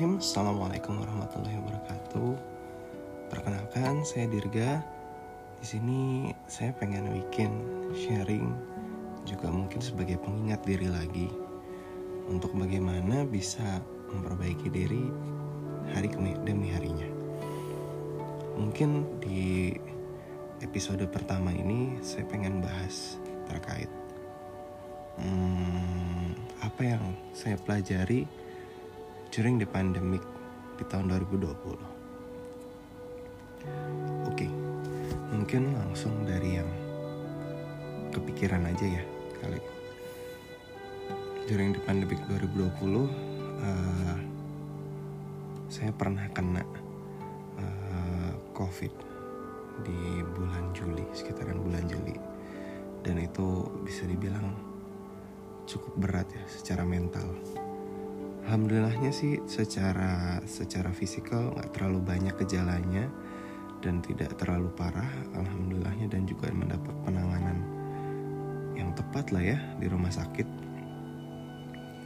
Bismillahirrahmanirrahim. Assalamualaikum warahmatullahi wabarakatuh. Perkenalkan saya Dirga. Di sini saya pengen bikin sharing Juga mungkin sebagai pengingat diri lagi Untuk bagaimana bisa memperbaiki diri hari demi harinya. Mungkin di episode pertama ini saya pengen bahas terkait hmm, apa yang saya pelajari during the pandemic di tahun 2020. Oke, mungkin langsung dari yang kepikiran aja ya kali. During the pandemic 2020, uh, saya pernah kena uh, COVID di bulan Juli, sekitaran bulan Juli, dan itu bisa dibilang cukup berat ya secara mental alhamdulillahnya sih secara secara fisikal nggak terlalu banyak gejalanya dan tidak terlalu parah alhamdulillahnya dan juga mendapat penanganan yang tepat lah ya di rumah sakit.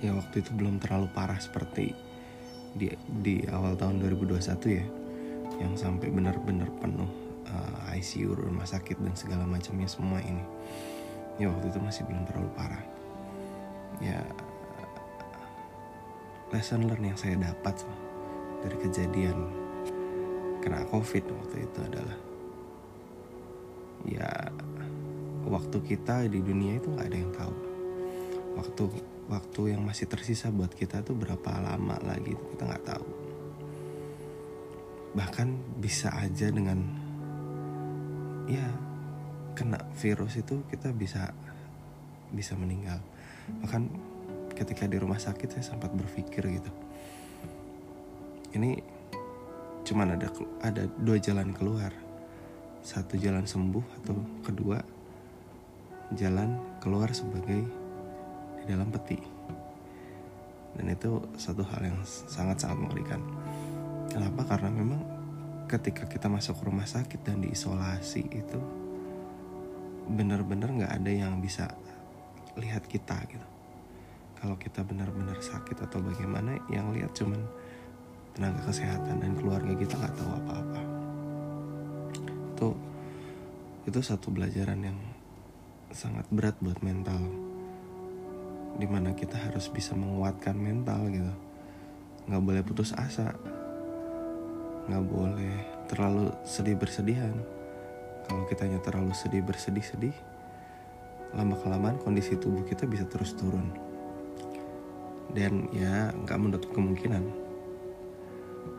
Ya waktu itu belum terlalu parah seperti di di awal tahun 2021 ya yang sampai benar-benar penuh uh, eh, ICU rumah sakit dan segala macamnya semua ini. Ya waktu itu masih belum terlalu parah. Ya lesson learn yang saya dapat dari kejadian kena covid waktu itu adalah ya waktu kita di dunia itu nggak ada yang tahu. Waktu waktu yang masih tersisa buat kita tuh berapa lama lagi itu kita nggak tahu. Bahkan bisa aja dengan ya kena virus itu kita bisa bisa meninggal. Bahkan ketika di rumah sakit saya sempat berpikir gitu. Ini cuman ada ada dua jalan keluar. Satu jalan sembuh atau kedua jalan keluar sebagai di dalam peti. Dan itu satu hal yang sangat-sangat mengerikan. Kenapa? Karena memang ketika kita masuk rumah sakit dan diisolasi itu benar-benar nggak ada yang bisa lihat kita gitu kalau kita benar-benar sakit atau bagaimana yang lihat cuman tenaga kesehatan dan keluarga kita nggak tahu apa-apa. Itu itu satu pelajaran yang sangat berat buat mental. Di mana kita harus bisa menguatkan mental gitu. Nggak boleh putus asa. Nggak boleh terlalu sedih bersedihan. Kalau kitanya terlalu sedih bersedih sedih lama kelamaan kondisi tubuh kita bisa terus turun dan ya nggak menutup kemungkinan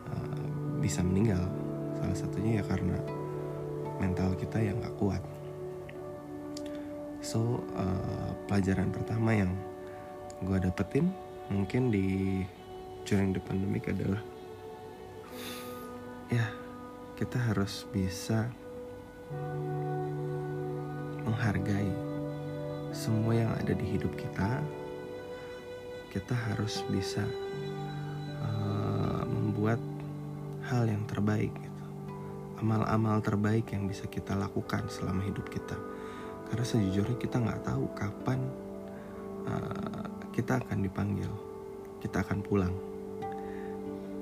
uh, bisa meninggal. Salah satunya ya karena mental kita yang nggak kuat. So uh, pelajaran pertama yang gue dapetin mungkin di during the pandemic adalah ya kita harus bisa menghargai semua yang ada di hidup kita kita harus bisa uh, membuat hal yang terbaik gitu. amal-amal terbaik yang bisa kita lakukan selama hidup kita. Karena sejujurnya kita nggak tahu kapan uh, kita akan dipanggil kita akan pulang.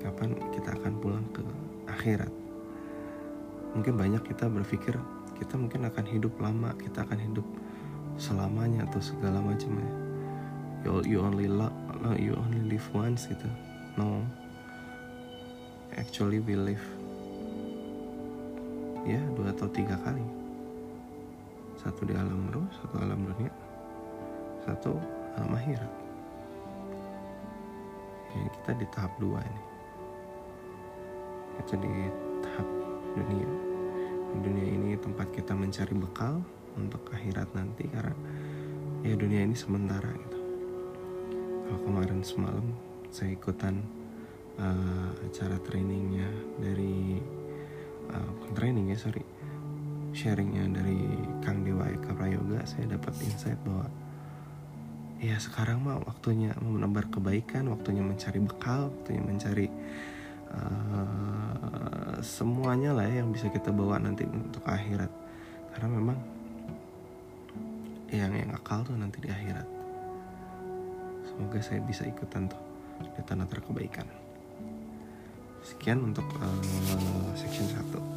Kapan kita akan pulang ke akhirat. Mungkin banyak kita berpikir kita mungkin akan hidup lama kita akan hidup selamanya atau segala macamnya you, you only love you only live once gitu. No. Actually we live ya dua atau tiga kali. Satu di alam roh satu alam dunia satu alam akhirat ya, kita di tahap dua ini. Kita di tahap dunia. Dunia ini tempat kita mencari bekal untuk akhirat nanti karena ya dunia ini sementara gitu kemarin semalam saya ikutan uh, acara trainingnya dari uh, training ya sorry. Sharingnya dari Kang Dewa Eka Prayoga saya dapat insight bahwa ya sekarang mah waktunya menebar kebaikan waktunya mencari bekal waktunya mencari uh, semuanya lah ya yang bisa kita bawa nanti untuk akhirat. Karena memang yang yang akal tuh nanti di akhirat semoga saya bisa ikutan tuh di tanda-tanda kebaikan. Sekian untuk uh, section 1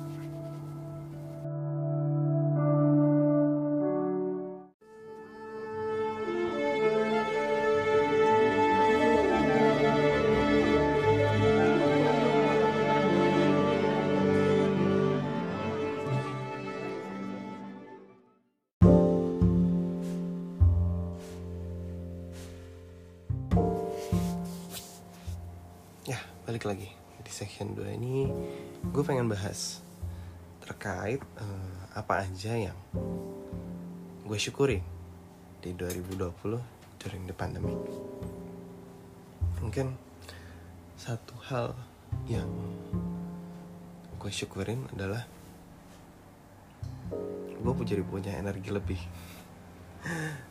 balik lagi. Di section 2 ini gue pengen bahas terkait uh, apa aja yang gue syukuri di 2020 during the pandemic. Mungkin satu hal yang gue syukurin adalah gue jadi punya energi lebih.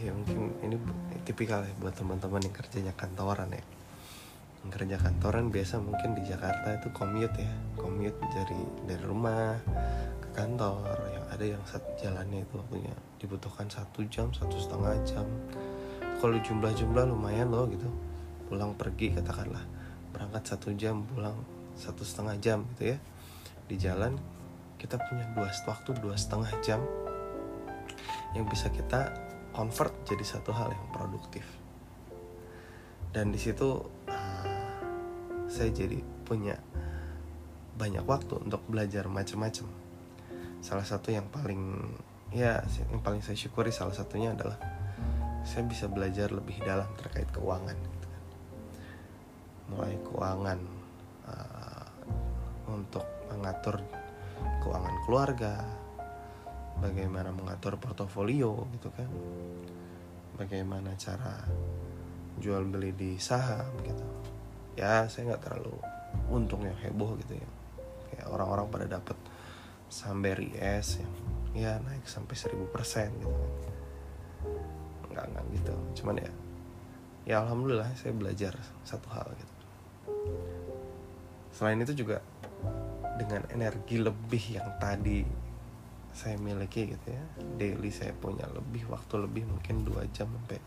Ya mungkin ini tipikal ya buat teman-teman yang kerjanya kantoran ya kerja kantoran biasa mungkin di Jakarta itu commute ya. Commute dari dari rumah ke kantor. Yang ada yang satu jalannya itu waktunya dibutuhkan satu jam satu setengah jam. Kalau jumlah-jumlah lumayan loh gitu. Pulang pergi katakanlah berangkat satu jam pulang satu setengah jam gitu ya. Di jalan kita punya dua waktu dua setengah jam yang bisa kita convert jadi satu hal yang produktif dan di situ saya jadi punya banyak waktu untuk belajar macam-macam salah satu yang paling ya yang paling saya syukuri salah satunya adalah saya bisa belajar lebih dalam terkait keuangan gitu kan. mulai keuangan uh, untuk mengatur keuangan keluarga bagaimana mengatur portofolio gitu kan bagaimana cara jual beli di saham gitu. Ya saya nggak terlalu untung yang heboh gitu ya. Kayak orang-orang pada dapat sampai es yang ya naik sampai 1000% gitu kan. Nggak nggak gitu. Cuman ya ya alhamdulillah saya belajar satu hal gitu. Selain itu juga dengan energi lebih yang tadi saya miliki gitu ya daily saya punya lebih waktu lebih mungkin dua jam sampai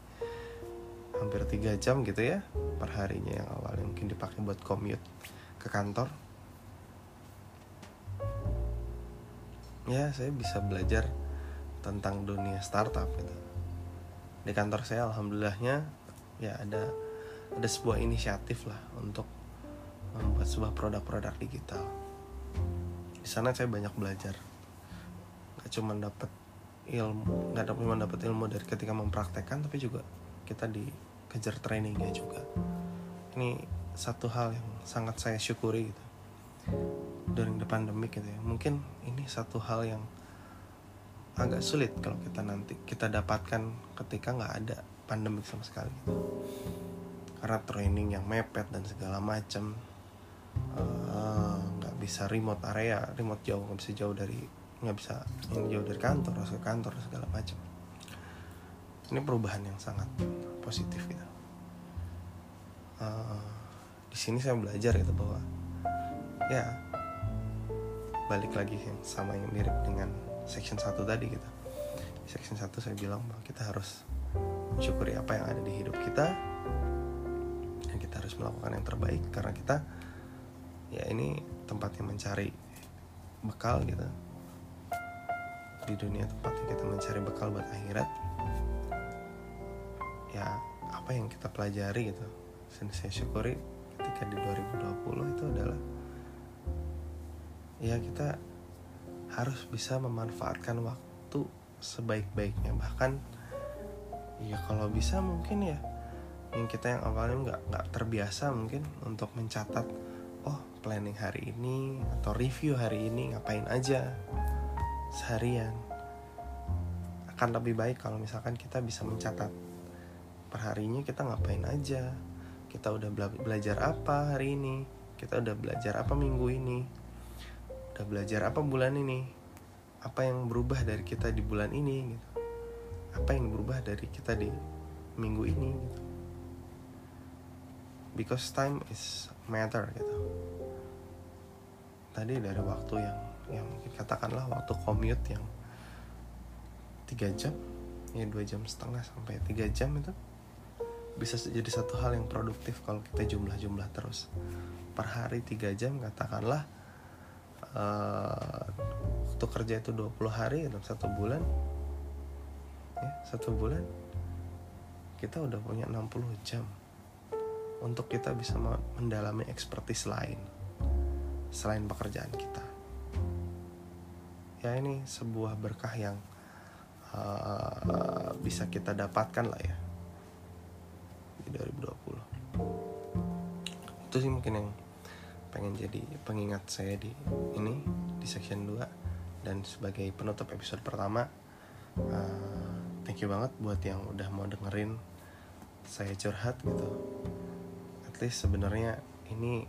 hampir tiga jam gitu ya per harinya yang awalnya mungkin dipakai buat commute ke kantor. Ya saya bisa belajar tentang dunia startup gitu. Di kantor saya alhamdulillahnya ya ada ada sebuah inisiatif lah untuk membuat sebuah produk-produk digital. Di sana saya banyak belajar. Gak cuma dapat ilmu nggak cuma dapat ilmu dari ketika mempraktekkan tapi juga kita di kejar trainingnya juga. Ini satu hal yang sangat saya syukuri gitu. During the pandemic gitu ya. Mungkin ini satu hal yang agak sulit kalau kita nanti kita dapatkan ketika nggak ada pandemik sama sekali gitu. karena training yang mepet dan segala macam eh, nggak uh, bisa remote area remote jauh nggak bisa jauh dari nggak bisa jauh dari kantor harus ke kantor segala macam ini perubahan yang sangat positif gitu. Uh, di sini saya belajar gitu bahwa ya balik lagi yang sama yang mirip dengan section 1 tadi gitu. Di section 1 saya bilang bahwa kita harus mensyukuri apa yang ada di hidup kita. Dan kita harus melakukan yang terbaik karena kita ya ini tempatnya mencari bekal gitu. Di dunia tempatnya kita mencari bekal buat akhirat apa yang kita pelajari gitu. Dan saya syukuri ketika di 2020 itu adalah ya kita harus bisa memanfaatkan waktu sebaik-baiknya. Bahkan ya kalau bisa mungkin ya yang kita yang awalnya nggak nggak terbiasa mungkin untuk mencatat oh planning hari ini atau review hari ini ngapain aja seharian. Akan lebih baik kalau misalkan kita bisa mencatat perharinya kita ngapain aja? Kita udah bela belajar apa hari ini? Kita udah belajar apa minggu ini? Udah belajar apa bulan ini? Apa yang berubah dari kita di bulan ini gitu? Apa yang berubah dari kita di minggu ini gitu? Because time is matter gitu. Tadi dari waktu yang yang mungkin katakanlah waktu commute yang tiga jam ya dua jam setengah sampai tiga jam itu bisa jadi satu hal yang produktif kalau kita jumlah-jumlah terus. Per hari 3 jam katakanlah uh, waktu kerja itu 20 hari dalam satu bulan ya satu bulan kita udah punya 60 jam untuk kita bisa mendalami ekspertis lain selain pekerjaan kita. Ya ini sebuah berkah yang uh, bisa kita dapatkan lah ya di 2020 itu sih mungkin yang pengen jadi pengingat saya di ini di section 2 dan sebagai penutup episode pertama uh, thank you banget buat yang udah mau dengerin saya curhat gitu. At least sebenarnya ini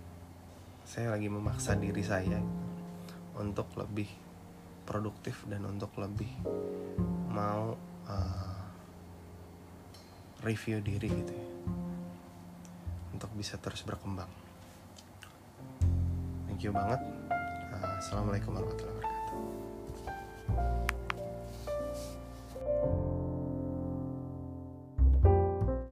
saya lagi memaksa diri saya untuk lebih produktif dan untuk lebih mau uh, review diri gitu ya untuk bisa terus berkembang. Thank you banget. Assalamualaikum warahmatullahi wabarakatuh